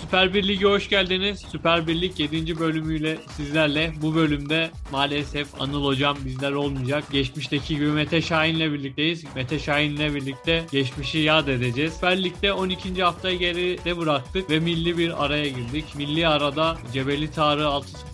Süper Bir hoş geldiniz. Süper Bir Lig 7. bölümüyle sizlerle. Bu bölümde maalesef Anıl Hocam bizler olmayacak. Geçmişteki gibi Mete Şahin'le birlikteyiz. Mete Şahin'le birlikte geçmişi yad edeceğiz. Süper Lig'de 12. haftayı geride bıraktık ve milli bir araya girdik. Milli arada Cebeli Tarık'ı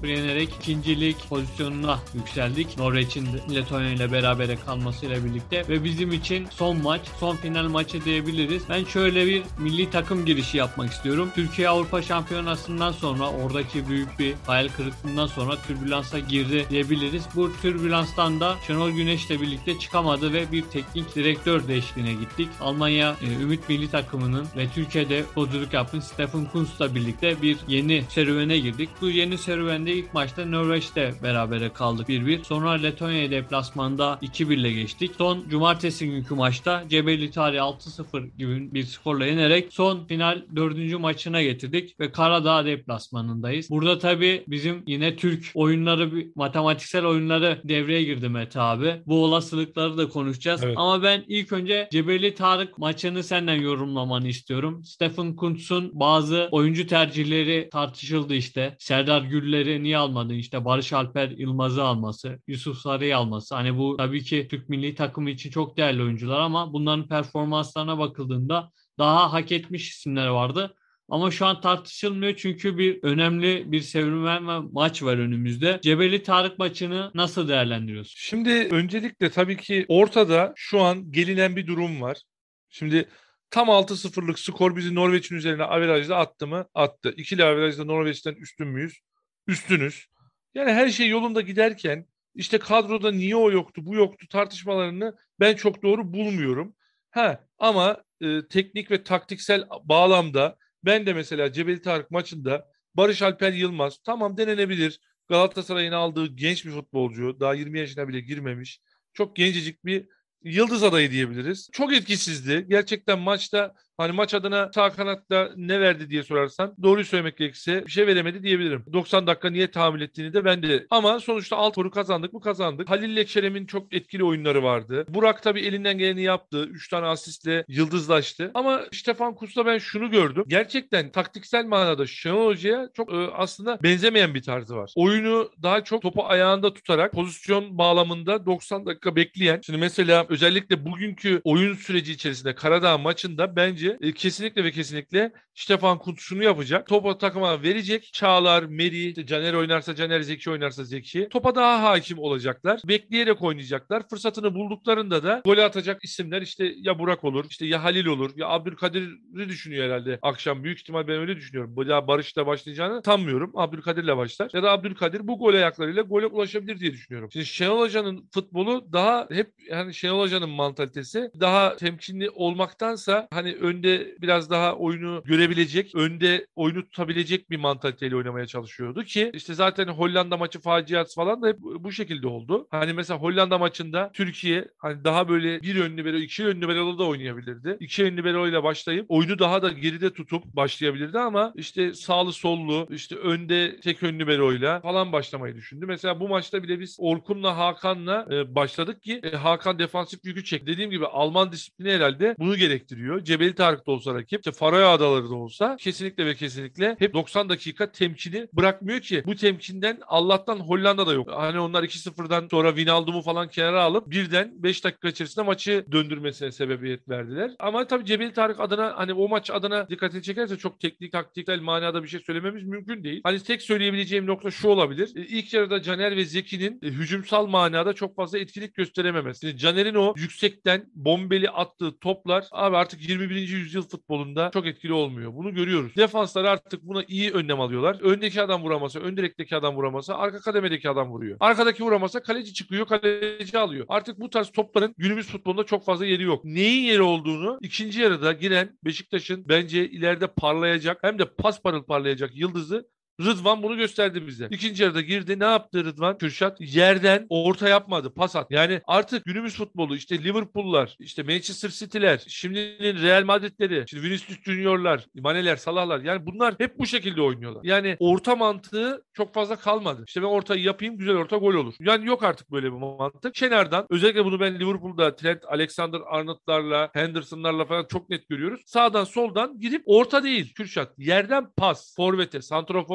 6-0 yenerek ikincilik pozisyonuna yükseldik. Norveç'in Letonya ile berabere kalmasıyla birlikte ve bizim için son maç, son final maçı diyebiliriz. Ben şöyle bir milli takım girişi yapmak istiyorum. Türkiye Avrupa Şampiyonası'ndan sonra oradaki büyük bir hayal kırıklığından sonra türbülansa girdi diyebiliriz. Bu türbülanstan da Şenol Güneş'le birlikte çıkamadı ve bir teknik direktör değişikliğine gittik. Almanya e, Ümit Milli Takımı'nın ve Türkiye'de futbolculuk yapan Stefan Kuntz'la birlikte bir yeni serüvene girdik. Bu yeni serüvende ilk maçta Norveç'te berabere kaldık 1-1. Sonra Letonya deplasmanda 2-1 ile geçtik. Son cumartesi günkü maçta Cebeli Tarih 6-0 gibi bir skorla yenerek son final 4. maçına getirdik ve Karadağ deplasmanındayız. Burada tabi bizim yine Türk oyunları, matematiksel oyunları devreye girdi Mete abi. Bu olasılıkları da konuşacağız. Evet. Ama ben ilk önce Cebeli Tarık maçını senden yorumlamanı istiyorum. Stephen Kuntz'un bazı oyuncu tercihleri tartışıldı işte. Serdar Güller'i niye almadın? İşte Barış Alper Yılmaz'ı alması, Yusuf Sarı'yı alması. Hani bu tabii ki Türk milli takımı için çok değerli oyuncular ama bunların performanslarına bakıldığında daha hak etmiş isimler vardı. Ama şu an tartışılmıyor çünkü bir önemli bir serüven ve maç var önümüzde. Cebeli Tarık maçını nasıl değerlendiriyorsun? Şimdi öncelikle tabii ki ortada şu an gelinen bir durum var. Şimdi tam 6-0'lık skor bizi Norveç'in üzerine averajda attı mı? Attı. İkili averajda Norveç'ten üstün müyüz? Üstünüz. Yani her şey yolunda giderken işte kadroda niye o yoktu, bu yoktu tartışmalarını ben çok doğru bulmuyorum. Ha ama e, teknik ve taktiksel bağlamda ben de mesela Cebeli Tarık maçında Barış Alper Yılmaz tamam denenebilir. Galatasaray'ın aldığı genç bir futbolcu. Daha 20 yaşına bile girmemiş. Çok gencecik bir yıldız adayı diyebiliriz. Çok etkisizdi. Gerçekten maçta Hani maç adına sağ kanatta ne verdi diye sorarsan doğruyu söylemek gerekirse bir şey veremedi diyebilirim. 90 dakika niye tahammül ettiğini de ben de. Ama sonuçta alt kazandık mı kazandık. Halil Lekşerem'in çok etkili oyunları vardı. Burak tabii elinden geleni yaptı. 3 tane asistle yıldızlaştı. Ama Stefan Kutz'ta ben şunu gördüm. Gerçekten taktiksel manada Şenol Hoca'ya çok e, aslında benzemeyen bir tarzı var. Oyunu daha çok topu ayağında tutarak pozisyon bağlamında 90 dakika bekleyen. Şimdi mesela özellikle bugünkü oyun süreci içerisinde Karadağ maçında bence e, kesinlikle ve kesinlikle Stefan Kuntz şunu yapacak. Topa takıma verecek. Çağlar, Meri, işte Caner oynarsa Caner, Zeki oynarsa Zeki. Topa daha hakim olacaklar. Bekleyerek oynayacaklar. Fırsatını bulduklarında da gol atacak isimler işte ya Burak olur, işte ya Halil olur, ya Abdülkadir'i düşünüyor herhalde akşam. Büyük ihtimal ben öyle düşünüyorum. Da Barış'la başlayacağını sanmıyorum. Abdülkadir'le başlar. Ya da Abdülkadir bu gol ayaklarıyla gole ulaşabilir diye düşünüyorum. Şimdi Şenol Hoca'nın futbolu daha hep yani Şenol Hoca'nın mantalitesi daha temkinli olmaktansa hani ön önde biraz daha oyunu görebilecek, önde oyunu tutabilecek bir mantaliteyle oynamaya çalışıyordu ki işte zaten Hollanda maçı faciası falan da hep bu şekilde oldu. Hani mesela Hollanda maçında Türkiye hani daha böyle bir ön libero, iki ön libero da oynayabilirdi. İki ön libero ile başlayıp oyunu daha da geride tutup başlayabilirdi ama işte sağlı sollu, işte önde tek ön libero ile falan başlamayı düşündü. Mesela bu maçta bile biz Orkun'la Hakan'la e, başladık ki e, Hakan defansif yükü çekti. Dediğim gibi Alman disiplini herhalde bunu gerektiriyor. Cebeli Tarık Danimarka'da olsa rakip, işte Faroe Adaları da olsa kesinlikle ve kesinlikle hep 90 dakika temkini bırakmıyor ki. Bu temkinden Allah'tan Hollanda da yok. Hani onlar 2-0'dan sonra Wijnaldum'u falan kenara alıp birden 5 dakika içerisinde maçı döndürmesine sebebiyet verdiler. Ama tabii Cebeli Tarık adına hani o maç adına dikkatini çekerse çok teknik taktiksel manada bir şey söylememiz mümkün değil. Hani tek söyleyebileceğim nokta şu olabilir. E, ilk yarıda Caner ve Zeki'nin e, hücumsal manada çok fazla etkilik gösterememesi. Caner'in o yüksekten bombeli attığı toplar abi artık 21. yüzyıl futbolunda çok etkili olmuyor. Bunu görüyoruz. Defanslar artık buna iyi önlem alıyorlar. Öndeki adam vuramasa, ön direkteki adam vuramasa, arka kademedeki adam vuruyor. Arkadaki vuramasa kaleci çıkıyor, kaleci alıyor. Artık bu tarz topların günümüz futbolunda çok fazla yeri yok. Neyin yeri olduğunu ikinci yarıda giren Beşiktaş'ın bence ileride parlayacak hem de pas parıl parlayacak yıldızı Rıdvan bunu gösterdi bize. İkinci yarıda girdi. Ne yaptı Rıdvan? Kürşat yerden orta yapmadı. Pas at. Yani artık günümüz futbolu işte Liverpool'lar, işte Manchester City'ler, şimdinin Real Madrid'leri, şimdi Vinicius Junior'lar, Mane'ler, Salah'lar yani bunlar hep bu şekilde oynuyorlar. Yani orta mantığı çok fazla kalmadı. İşte ben ortayı yapayım güzel orta gol olur. Yani yok artık böyle bir mantık. Kenardan özellikle bunu ben Liverpool'da Trent Alexander-Arnold'larla, Henderson'larla falan çok net görüyoruz. Sağdan soldan gidip orta değil Kürşat. Yerden pas. Forvet'e,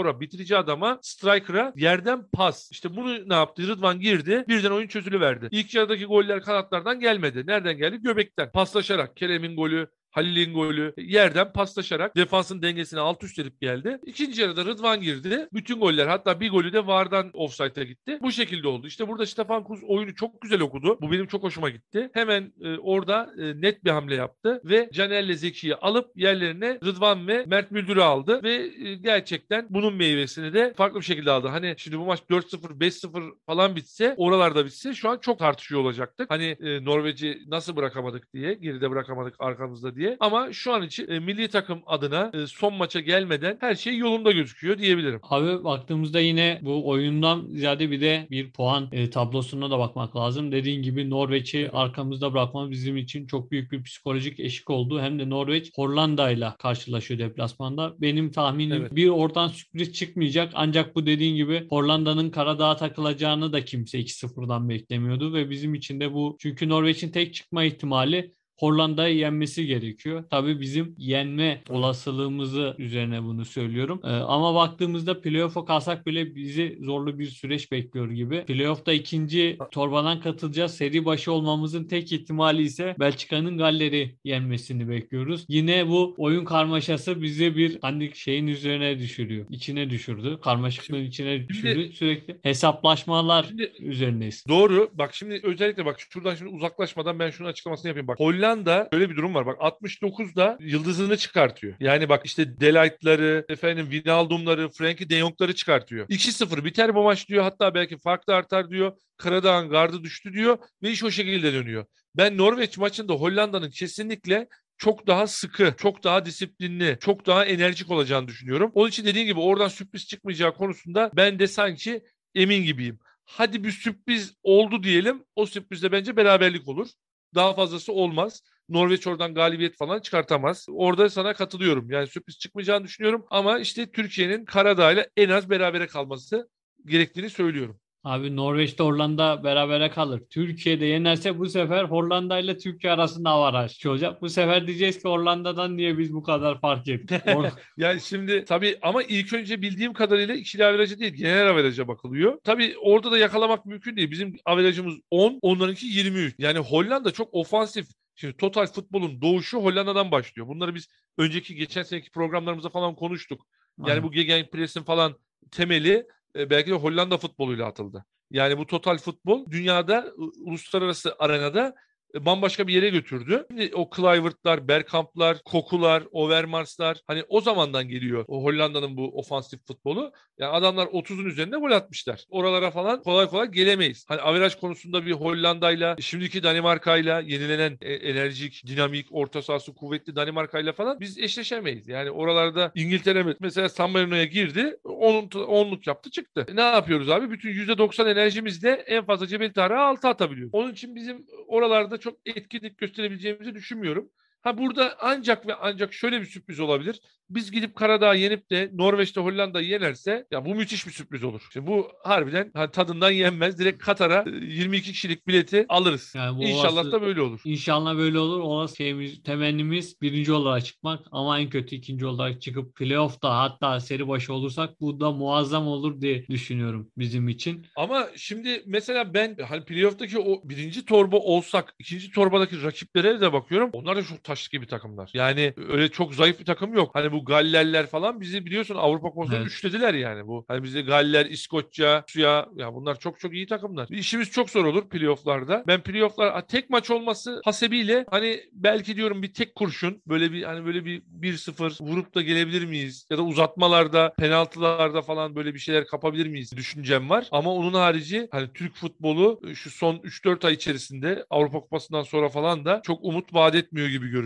santrofora, bitirici adama, striker'a yerden pas. İşte bunu ne yaptı? Rıdvan girdi. Birden oyun çözülüverdi. İlk yarıdaki goller kanatlardan gelmedi. Nereden geldi? Göbekten. Paslaşarak. Kerem'in golü, Halil'in golü yerden paslaşarak defansın dengesini alt üst edip geldi. İkinci yarıda Rıdvan girdi. Bütün goller hatta bir golü de Vardan offside'a gitti. Bu şekilde oldu. İşte burada Stefan Kuz oyunu çok güzel okudu. Bu benim çok hoşuma gitti. Hemen e, orada e, net bir hamle yaptı ve Caner'le Zeki'yi alıp yerlerine Rıdvan ve Mert Müldür'ü aldı ve e, gerçekten bunun meyvesini de farklı bir şekilde aldı. Hani şimdi bu maç 4-0 5-0 falan bitse oralarda bitse şu an çok tartışıyor olacaktık. Hani e, Norveç'i nasıl bırakamadık diye geride bırakamadık arkamızda diye diye. Ama şu an için e, milli takım adına e, son maça gelmeden her şey yolunda gözüküyor diyebilirim. Abi baktığımızda yine bu oyundan ziyade bir de bir puan e, tablosuna da bakmak lazım. Dediğin gibi Norveç'i arkamızda bırakmamız bizim için çok büyük bir psikolojik eşik oldu. Hem de Norveç Hollanda ile karşılaşıyor deplasmanda. Benim tahminim evet. bir oradan sürpriz çıkmayacak. Ancak bu dediğin gibi Hollanda'nın Karadağ'a takılacağını da kimse 2-0'dan beklemiyordu ve bizim için de bu çünkü Norveç'in tek çıkma ihtimali Hollanda'yı yenmesi gerekiyor. Tabii bizim yenme olasılığımızı üzerine bunu söylüyorum. Ee, ama baktığımızda playoff'a kalsak bile bizi zorlu bir süreç bekliyor gibi. Playoff'ta ikinci torbadan katılacağız. Seri başı olmamızın tek ihtimali ise Belçika'nın Galler'i yenmesini bekliyoruz. Yine bu oyun karmaşası bizi bir hani şeyin üzerine düşürüyor. İçine düşürdü. Karmaşıklığın içine düşürdü. Sürekli hesaplaşmalar şimdi, üzerindeyiz. Doğru. Bak şimdi özellikle bak şuradan şimdi uzaklaşmadan ben şunu açıklamasını yapayım. Bak Hollanda Hollanda böyle bir durum var. Bak 69'da yıldızını çıkartıyor. Yani bak işte Delight'ları, efendim Wijnaldum'ları, Frankie de Jong'ları çıkartıyor. 2-0 biter bu maç diyor. Hatta belki fark da artar diyor. Karadağ'ın gardı düştü diyor ve iş o şekilde dönüyor. Ben Norveç maçında Hollanda'nın kesinlikle çok daha sıkı, çok daha disiplinli, çok daha enerjik olacağını düşünüyorum. Onun için dediğim gibi oradan sürpriz çıkmayacağı konusunda ben de sanki emin gibiyim. Hadi bir sürpriz oldu diyelim. O sürprizde bence beraberlik olur. Daha fazlası olmaz. Norveç oradan galibiyet falan çıkartamaz. Orada sana katılıyorum. Yani sürpriz çıkmayacağını düşünüyorum ama işte Türkiye'nin Karadağ ile en az berabere kalması gerektiğini söylüyorum. Abi Norveç'te Hollanda berabere kalır. Türkiye'de yenerse bu sefer Hollanda ile Türkiye arasında avaraj olacak. Bu sefer diyeceğiz ki Hollanda'dan niye biz bu kadar fark ettik? yani şimdi tabii ama ilk önce bildiğim kadarıyla ikili averajı değil genel averaja bakılıyor. Tabii orada da yakalamak mümkün değil. Bizim averajımız 10, onlarınki 23. Yani Hollanda çok ofansif. Şimdi total futbolun doğuşu Hollanda'dan başlıyor. Bunları biz önceki geçen seneki programlarımızda falan konuştuk. Yani Aynen. bu Gegenpress'in falan temeli belki de Hollanda futboluyla atıldı. Yani bu total futbol dünyada uluslararası arenada e, bambaşka bir yere götürdü. Şimdi o Kluivert'lar, Bergkamp'lar, Koku'lar, Overmars'lar hani o zamandan geliyor o Hollanda'nın bu ofansif futbolu. Yani adamlar 30'un üzerinde gol atmışlar. Oralara falan kolay kolay gelemeyiz. Hani averaj konusunda bir Hollanda'yla, şimdiki Danimarka'yla yenilenen e, enerjik, dinamik, orta sahası kuvvetli Danimarka'yla falan biz eşleşemeyiz. Yani oralarda İngiltere mesela San Marino'ya girdi, onun onluk yaptı çıktı. Ne yapıyoruz abi? Bütün %90 enerjimizle en fazla Cebel Tarık'a 6 atabiliyoruz. Onun için bizim oralarda çok etkinlik gösterebileceğimizi düşünmüyorum. Ha burada ancak ve ancak şöyle bir sürpriz olabilir. Biz gidip Karadağ yenip de Norveç'te Hollanda'yı yenerse ya bu müthiş bir sürpriz olur. Şimdi bu harbiden hani tadından yenmez. Direkt Katar'a 22 e, kişilik bileti alırız. Yani İnşallah olası, da böyle olur. İnşallah böyle olur. O şeyimiz, temennimiz birinci olarak çıkmak ama en kötü ikinci olarak çıkıp playoff'ta hatta seri başı olursak bu da muazzam olur diye düşünüyorum bizim için. Ama şimdi mesela ben hani playoff'taki o birinci torba olsak ikinci torbadaki rakiplere de bakıyorum. Onlar da çok taş gibi takımlar. Yani öyle çok zayıf bir takım yok. Hani bu Gallerler falan bizi biliyorsun Avrupa konusunda evet. üçlediler yani bu. Hani bizi Galler, İskoçya, Suya ya bunlar çok çok iyi takımlar. İşimiz çok zor olur playoff'larda. Ben playoff'lar tek maç olması hasebiyle hani belki diyorum bir tek kurşun böyle bir hani böyle bir 1-0 vurup da gelebilir miyiz? Ya da uzatmalarda, penaltılarda falan böyle bir şeyler kapabilir miyiz düşüncem var. Ama onun harici hani Türk futbolu şu son 3-4 ay içerisinde Avrupa Kupası'ndan sonra falan da çok umut vaat etmiyor gibi görünüyor.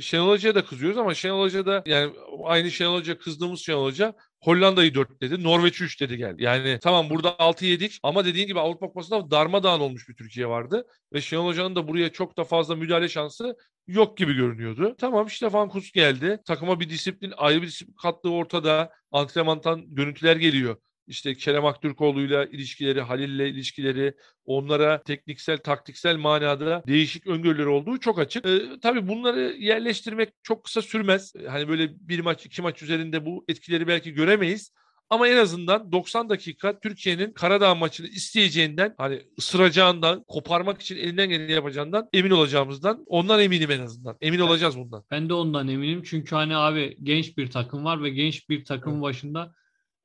Şenol Hoca'ya da kızıyoruz ama Şenol Hoca da yani aynı Şenol Hoca kızdığımız Şenol Hoca Hollanda'yı 4 dedi. Norveç'i 3 dedi gel. Yani tamam burada 6 yedik ama dediğin gibi Avrupa Kupası'nda darmadağın olmuş bir Türkiye vardı. Ve Şenol Hoca'nın da buraya çok da fazla müdahale şansı yok gibi görünüyordu. Tamam işte Van Kus geldi. Takıma bir disiplin, ayrı bir disiplin kattığı ortada. Antrenmandan görüntüler geliyor işte Kerem Aktürkoğlu'yla ilişkileri, Halil'le ilişkileri, onlara tekniksel, taktiksel manada değişik öngörüleri olduğu çok açık. Ee, tabii bunları yerleştirmek çok kısa sürmez. Hani böyle bir maç, iki maç üzerinde bu etkileri belki göremeyiz. Ama en azından 90 dakika Türkiye'nin Karadağ maçını isteyeceğinden hani ısıracağından, koparmak için elinden geleni yapacağından emin olacağımızdan ondan eminim en azından. Emin olacağız bundan. Ben de ondan eminim. Çünkü hani abi genç bir takım var ve genç bir takımın başında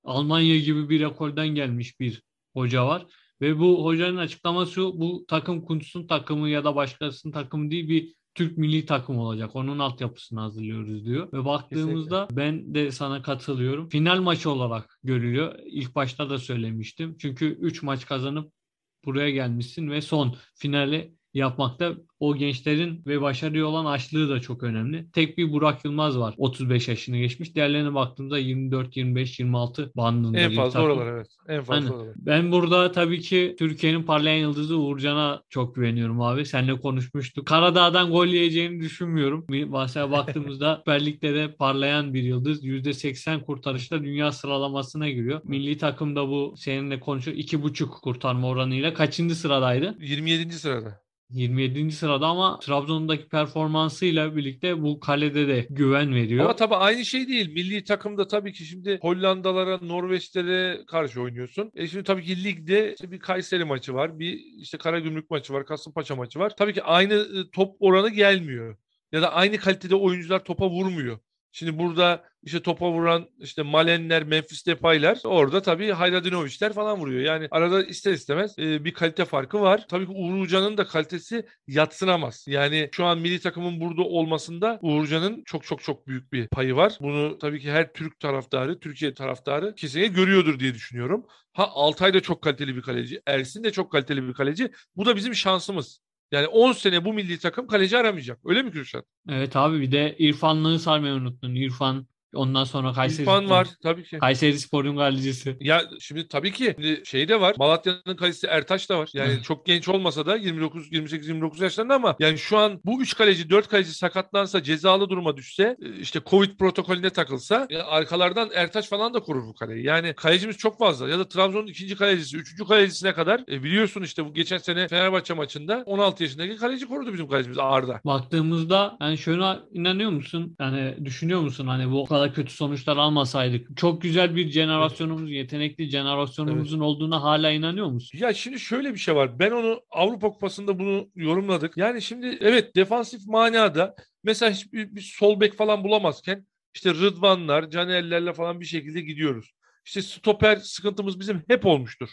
Almanya gibi bir ekolden gelmiş bir hoca var. Ve bu hocanın açıklaması bu takım Kuntz'un takımı ya da başkasının takımı değil bir Türk milli takım olacak. Onun altyapısını hazırlıyoruz diyor. Ve baktığımızda Kesinlikle. ben de sana katılıyorum. Final maçı olarak görülüyor. İlk başta da söylemiştim. Çünkü 3 maç kazanıp buraya gelmişsin ve son finale yapmakta o gençlerin ve başarılı olan açlığı da çok önemli. Tek bir Burak Yılmaz var. 35 yaşını geçmiş. Diğerlerine baktığımda 24, 25, 26 bandında. En fazla oralar evet. En fazla hani, oralar. Ben burada tabii ki Türkiye'nin parlayan yıldızı Uğurcan'a çok güveniyorum abi. Seninle konuşmuştuk. Karadağ'dan gol yiyeceğini düşünmüyorum. Mesela baktığımızda Süper Lig'de de parlayan bir yıldız. %80 kurtarışta dünya sıralamasına giriyor. Milli takımda bu seninle konuşuyor. 2,5 kurtarma oranıyla kaçıncı sıradaydı? 27. sırada. 27. sırada ama Trabzon'daki performansıyla birlikte bu kalede de güven veriyor. Ama tabii aynı şey değil. Milli takımda tabii ki şimdi Hollandalara, Norveçlere karşı oynuyorsun. E şimdi tabii ki ligde işte bir Kayseri maçı var. Bir işte Karagümrük maçı var. Kasımpaşa maçı var. Tabii ki aynı e, top oranı gelmiyor. Ya da aynı kalitede oyuncular topa vurmuyor. Şimdi burada işte topa vuran işte Malenler, Memphis Depay'lar orada tabii Hayradinoviçler falan vuruyor. Yani arada ister istemez e, bir kalite farkı var. Tabii ki Uğurcan'ın da kalitesi yatsınamaz. Yani şu an milli takımın burada olmasında Uğurcan'ın çok çok çok büyük bir payı var. Bunu tabii ki her Türk taraftarı, Türkiye taraftarı kesinlikle görüyordur diye düşünüyorum. Ha Altay da çok kaliteli bir kaleci. Ersin de çok kaliteli bir kaleci. Bu da bizim şansımız. Yani 10 sene bu milli takım kaleci aramayacak. Öyle mi Kürşat? Evet abi bir de İrfanlığı sarmayı unuttun. İrfan Ondan sonra Kayseri İrfan var tabii ki. Kayseri Spor'un galicisi. Ya şimdi tabii ki şimdi şey de var. Malatya'nın kalecisi Ertaş da var. Yani çok genç olmasa da 29 28 29 yaşlarında ama yani şu an bu 3 kaleci 4 kaleci sakatlansa cezalı duruma düşse e, işte Covid protokolüne takılsa e, arkalardan Ertaş falan da korur bu kaleyi. Yani kalecimiz çok fazla. Ya da Trabzon'un ikinci kalecisi, üçüncü kalecisine kadar e, biliyorsun işte bu geçen sene Fenerbahçe maçında 16 yaşındaki kaleci korudu bizim kalecimiz Arda. Baktığımızda yani şöyle inanıyor musun? Yani düşünüyor musun hani bu kadar kötü sonuçlar almasaydık çok güzel bir jenerasyonumuz, yetenekli jenerasyonumuzun evet. olduğuna hala inanıyor musun? Ya şimdi şöyle bir şey var. Ben onu Avrupa Kupası'nda bunu yorumladık. Yani şimdi evet defansif manada mesela hiçbir bir sol bek falan bulamazken işte Rıdvanlar, Canerlerle falan bir şekilde gidiyoruz. İşte stoper sıkıntımız bizim hep olmuştur.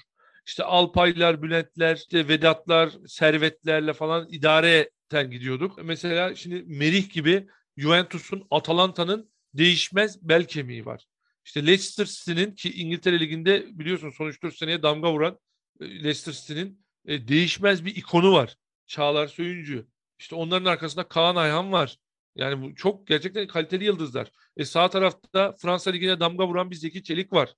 İşte Alpaylar, Bülentler, işte Vedatlar, Servetlerle falan idareten gidiyorduk. Mesela şimdi Merih gibi Juventus'un, Atalanta'nın değişmez bel kemiği var. İşte Leicester City'nin ki İngiltere Ligi'nde biliyorsun son 3-4 seneye damga vuran e, Leicester City'nin e, değişmez bir ikonu var. Çağlar Söyüncü. İşte onların arkasında Kaan Ayhan var. Yani bu çok gerçekten kaliteli yıldızlar. E sağ tarafta Fransa Ligi'ne damga vuran bir Zeki Çelik var.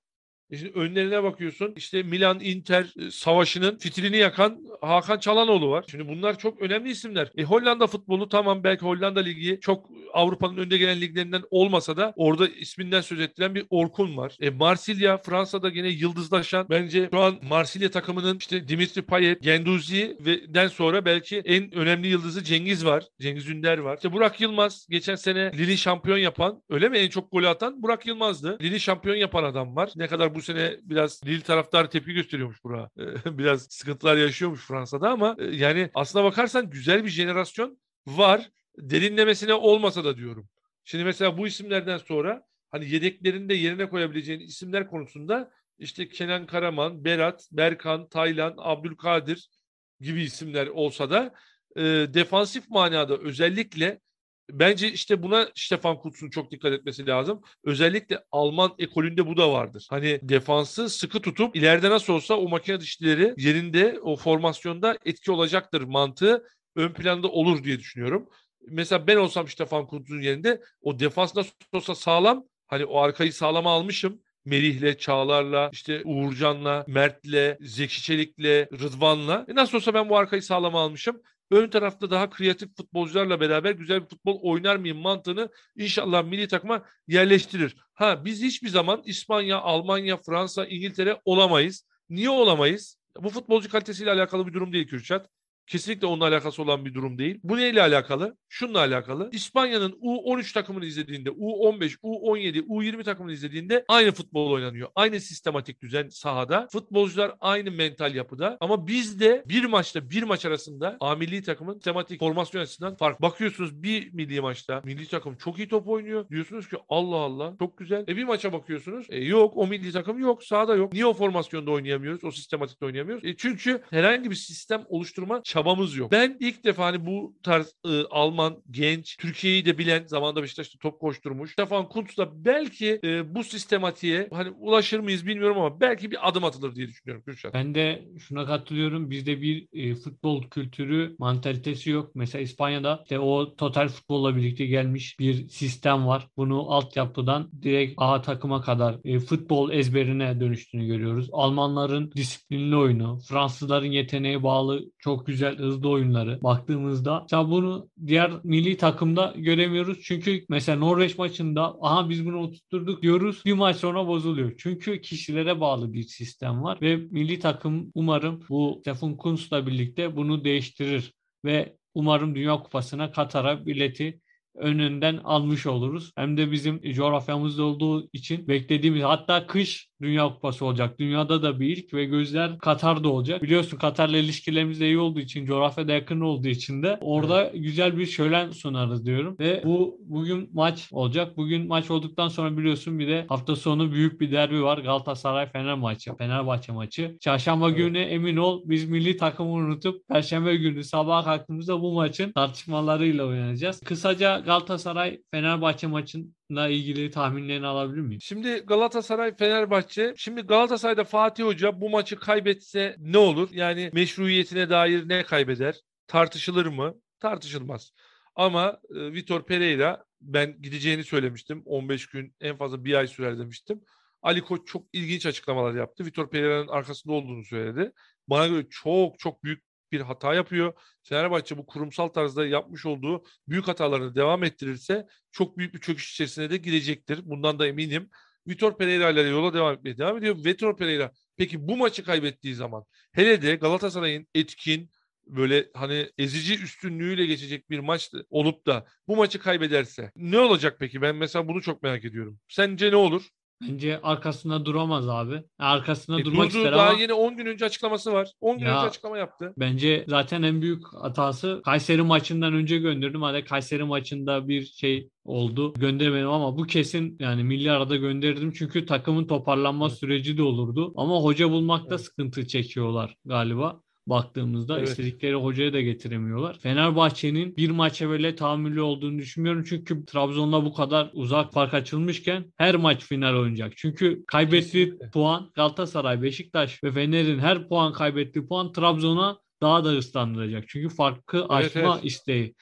E şimdi önlerine bakıyorsun işte Milan Inter e, savaşının fitilini yakan Hakan Çalanoğlu var. Şimdi bunlar çok önemli isimler. E Hollanda futbolu tamam belki Hollanda Ligi çok Avrupa'nın önde gelen liglerinden olmasa da orada isminden söz ettiren bir Orkun var. E Marsilya Fransa'da yine yıldızlaşan bence şu an Marsilya takımının işte Dimitri Payet, Genduzi ve den sonra belki en önemli yıldızı Cengiz var. Cengiz Ünder var. İşte Burak Yılmaz geçen sene Lille şampiyon yapan öyle mi en çok golü atan Burak Yılmaz'dı. Lille şampiyon yapan adam var. Ne kadar bu bu sene biraz Lille taraftarı tepki gösteriyormuş bura. biraz sıkıntılar yaşıyormuş Fransa'da ama e, yani aslına bakarsan güzel bir jenerasyon var. Derinlemesine olmasa da diyorum. Şimdi mesela bu isimlerden sonra hani yedeklerini de yerine koyabileceğin isimler konusunda işte Kenan Karaman, Berat, Berkan, Taylan, Abdülkadir gibi isimler olsa da e, defansif manada özellikle Bence işte buna Stefan Kutz'un çok dikkat etmesi lazım. Özellikle Alman ekolünde bu da vardır. Hani defansı sıkı tutup ileride nasıl olsa o makine dişlileri yerinde o formasyonda etki olacaktır mantığı ön planda olur diye düşünüyorum. Mesela ben olsam Stefan Kutz'un yerinde o defans nasıl olsa sağlam hani o arkayı sağlama almışım Melih'le, Çağlar'la, işte Uğurcan'la, Mert'le, Zeki Çelik'le, Rıdvan'la. E nasıl olsa ben bu arkayı sağlam almışım. Ön tarafta daha kreatif futbolcularla beraber güzel bir futbol oynar mıyım mantığını inşallah milli takıma yerleştirir. Ha biz hiçbir zaman İspanya, Almanya, Fransa, İngiltere olamayız. Niye olamayız? Bu futbolcu kalitesiyle alakalı bir durum değil Kürşat. Kesinlikle onunla alakası olan bir durum değil. Bu neyle alakalı? Şununla alakalı. İspanya'nın U13 takımını izlediğinde, U15, U17, U20 takımını izlediğinde aynı futbol oynanıyor. Aynı sistematik düzen sahada. Futbolcular aynı mental yapıda. Ama bizde bir maçta bir maç arasında A milli takımın sistematik formasyon açısından fark. Bakıyorsunuz bir milli maçta milli takım çok iyi top oynuyor. Diyorsunuz ki Allah Allah çok güzel. E bir maça bakıyorsunuz. E yok o milli takım yok. Sahada yok. Niye o formasyonda oynayamıyoruz? O sistematikte oynayamıyoruz? E çünkü herhangi bir sistem oluşturma çabamız yok. Ben ilk defa hani bu tarz e, Alman genç Türkiye'yi de bilen zamanında Beşiktaş'ta top koşturmuş. Stefan Kuntz da belki e, bu sistematiğe hani ulaşır mıyız bilmiyorum ama belki bir adım atılır diye düşünüyorum Kürşat. Ben de şuna katılıyorum. Bizde bir e, futbol kültürü, mantalitesi yok. Mesela İspanya'da işte o total futbolla birlikte gelmiş bir sistem var. Bunu altyapıdan direkt A takıma kadar e, futbol ezberine dönüştüğünü görüyoruz. Almanların disiplinli oyunu, Fransızların yeteneğe bağlı çok güzel hızlı oyunları baktığımızda mesela bunu diğer milli takımda göremiyoruz. Çünkü mesela Norveç maçında aha biz bunu oturtturduk diyoruz. Bir maç sonra bozuluyor. Çünkü kişilere bağlı bir sistem var ve milli takım umarım bu Stefan Kuntz'la birlikte bunu değiştirir ve umarım Dünya Kupası'na Katar'a bileti önünden almış oluruz. Hem de bizim coğrafyamızda olduğu için beklediğimiz hatta kış Dünya Kupası olacak. Dünyada da bir ilk ve gözler Katar'da olacak. Biliyorsun Katar'la ilişkilerimiz de iyi olduğu için, coğrafyada yakın olduğu için de orada evet. güzel bir şölen sunarız diyorum. Ve bu bugün maç olacak. Bugün maç olduktan sonra biliyorsun bir de hafta sonu büyük bir derbi var. Galatasaray Fener maçı, Fenerbahçe maçı. Çarşamba evet. günü emin ol biz milli takımı unutup Perşembe günü sabah kalktığımızda bu maçın tartışmalarıyla oynayacağız. Kısaca Galatasaray Fenerbahçe maçın ilgili tahminlerini alabilir miyim? Şimdi Galatasaray Fenerbahçe. Şimdi Galatasaray'da Fatih Hoca bu maçı kaybetse ne olur? Yani meşruiyetine dair ne kaybeder? Tartışılır mı? Tartışılmaz. Ama e, Vitor Pereira ben gideceğini söylemiştim. 15 gün en fazla bir ay sürer demiştim. Ali Koç çok ilginç açıklamalar yaptı. Vitor Pereira'nın arkasında olduğunu söyledi. Bana göre çok çok büyük bir hata yapıyor. Fenerbahçe bu kurumsal tarzda yapmış olduğu büyük hatalarını devam ettirirse çok büyük bir çöküş içerisine de girecektir. Bundan da eminim. Vitor Pereira ile yola devam etmeye devam ediyor. Vitor Pereira peki bu maçı kaybettiği zaman hele de Galatasaray'ın etkin böyle hani ezici üstünlüğüyle geçecek bir maç olup da bu maçı kaybederse ne olacak peki? Ben mesela bunu çok merak ediyorum. Sence ne olur? Bence arkasında duramaz abi. Arkasında e, durmak durdu, ister daha ama yeni 10 gün önce açıklaması var. 10 gün Ya, önce açıklama yaptı. bence zaten en büyük hatası Kayseri maçından önce gönderdim. Hadi Kayseri maçında bir şey oldu. Gönderemedim ama bu kesin yani milli arada gönderdim. Çünkü takımın toparlanma Evet. süreci de olurdu. Ama hoca bulmakta Evet. sıkıntı çekiyorlar galiba. Baktığımızda Evet. istedikleri hocaya da getiremiyorlar. Fenerbahçe'nin bir maça böyle tahammülü olduğunu düşünmüyorum. Çünkü Trabzon'la bu kadar uzak fark açılmışken her maç final oynayacak. Çünkü kaybettiği Kesinlikle. puan Galatasaray, Beşiktaş ve Fener'in her puan kaybettiği puan Trabzon'a daha da ıslandıracak. Çünkü farkı aşma evet. isteği.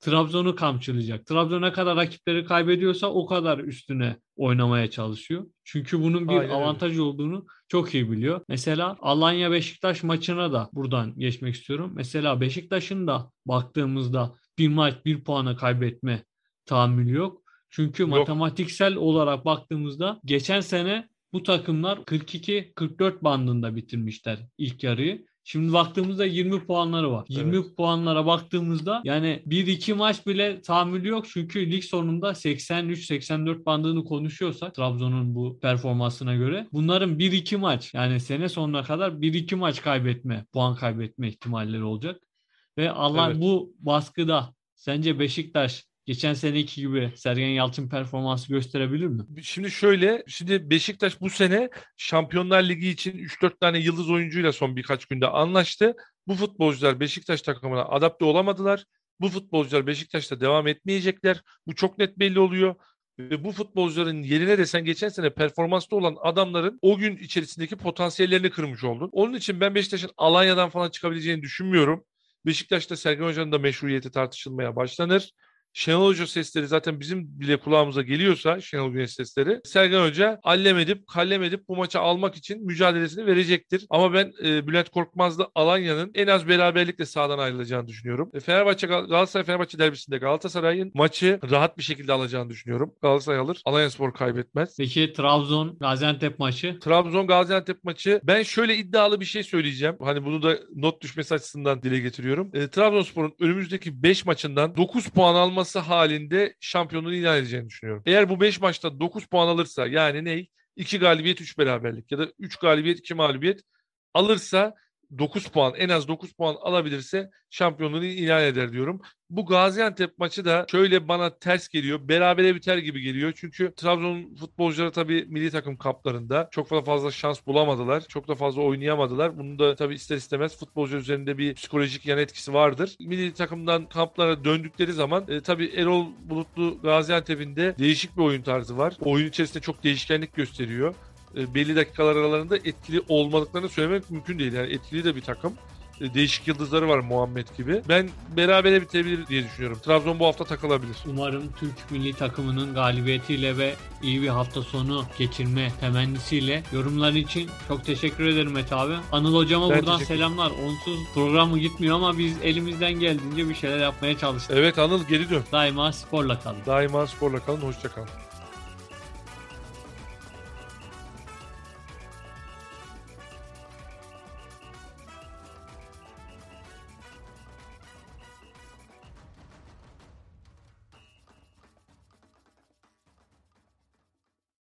Trabzon'u kamçılayacak. Trabzon ne kadar rakipleri kaybediyorsa o kadar üstüne oynamaya çalışıyor. Çünkü bunun bir Aynen avantaj olduğunu çok iyi biliyor. Mesela Alanya Beşiktaş maçına da buradan geçmek istiyorum. Mesela Beşiktaş'ın da baktığımızda bir maç bir puana kaybetme tahammülü yok. Çünkü Yok. matematiksel olarak baktığımızda geçen sene bu takımlar 42-44 bandında bitirmişler ilk yarıyı. Şimdi baktığımızda 20 puanları var. 20 puanlara baktığımızda yani 1-2 maç bile tahammülü yok. Çünkü lig sonunda 83-84 bandını konuşuyorsak Trabzon'un bu performansına göre bunların 1-2 maç yani sene sonuna kadar 1-2 maç kaybetme, puan kaybetme ihtimalleri olacak. Ve Allah Evet. bu baskıda sence Beşiktaş geçen seneki gibi Sergen Yalçın performansı gösterebilir mi? Şimdi şöyle, şimdi Beşiktaş bu sene Şampiyonlar Ligi için 3-4 tane yıldız oyuncuyla son birkaç günde anlaştı. Bu futbolcular Beşiktaş takımına adapte olamadılar. Bu futbolcular Beşiktaş'ta devam etmeyecekler. Bu çok net belli oluyor. Ve bu futbolcuların yerine de sen geçen sene performanslı olan adamların o gün içerisindeki potansiyellerini kırmış oldun. Onun için ben Beşiktaş'ın Alanya'dan falan çıkabileceğini düşünmüyorum. Beşiktaş'ta Sergen Hoca'nın da meşruiyeti tartışılmaya başlanır. Şenol Hoca sesleri zaten bizim bile kulağımıza geliyorsa Şenol Güneş sesleri Sergen Hoca allem edip kallem edip bu maçı almak için mücadelesini verecektir. Ama ben e, Bülent Korkmaz'la Alanya'nın en az beraberlikle sahadan ayrılacağını düşünüyorum. E, Fenerbahçe Galatasaray Fenerbahçe derbisinde Galatasaray'ın maçı rahat bir şekilde alacağını düşünüyorum. Galatasaray alır. Alanyaspor kaybetmez. Peki Trabzon Gaziantep maçı? Trabzon Gaziantep maçı ben şöyle iddialı bir şey söyleyeceğim. Hani bunu da not düşmesi açısından dile getiriyorum. E, Trabzonspor'un önümüzdeki 5 maçından 9 puan alması halinde şampiyonluğu ilan edeceğini düşünüyorum. Eğer bu 5 maçta 9 puan alırsa yani ne? 2 galibiyet 3 beraberlik ya da 3 galibiyet 2 mağlubiyet alırsa 9 puan en az 9 puan alabilirse şampiyonluğunu ilan eder diyorum. Bu Gaziantep maçı da şöyle bana ters geliyor. Berabere biter gibi geliyor. Çünkü Trabzon futbolcuları tabii milli takım kamplarında çok da fazla şans bulamadılar. Çok da fazla oynayamadılar. Bunun da tabii ister istemez futbolcu üzerinde bir psikolojik yan etkisi vardır. Milli takımdan kamplara döndükleri zaman e, tabii Erol Bulutlu Gaziantep'in de değişik bir oyun tarzı var. Oyun içerisinde çok değişkenlik gösteriyor e, belli dakikalar aralarında etkili olmadıklarını söylemek mümkün değil. Yani etkili de bir takım. E, değişik yıldızları var Muhammed gibi. Ben berabere bitebilir diye düşünüyorum. Trabzon bu hafta takılabilir. Umarım Türk milli takımının galibiyetiyle ve iyi bir hafta sonu geçirme temennisiyle yorumlar için çok teşekkür ederim Mete abi. Anıl hocama Ben buradan selamlar. Onsuz programı gitmiyor ama biz elimizden geldiğince bir şeyler yapmaya çalıştık. Evet Anıl geri dön. Daima sporla kalın. Daima sporla kalın. Hoşça kalın.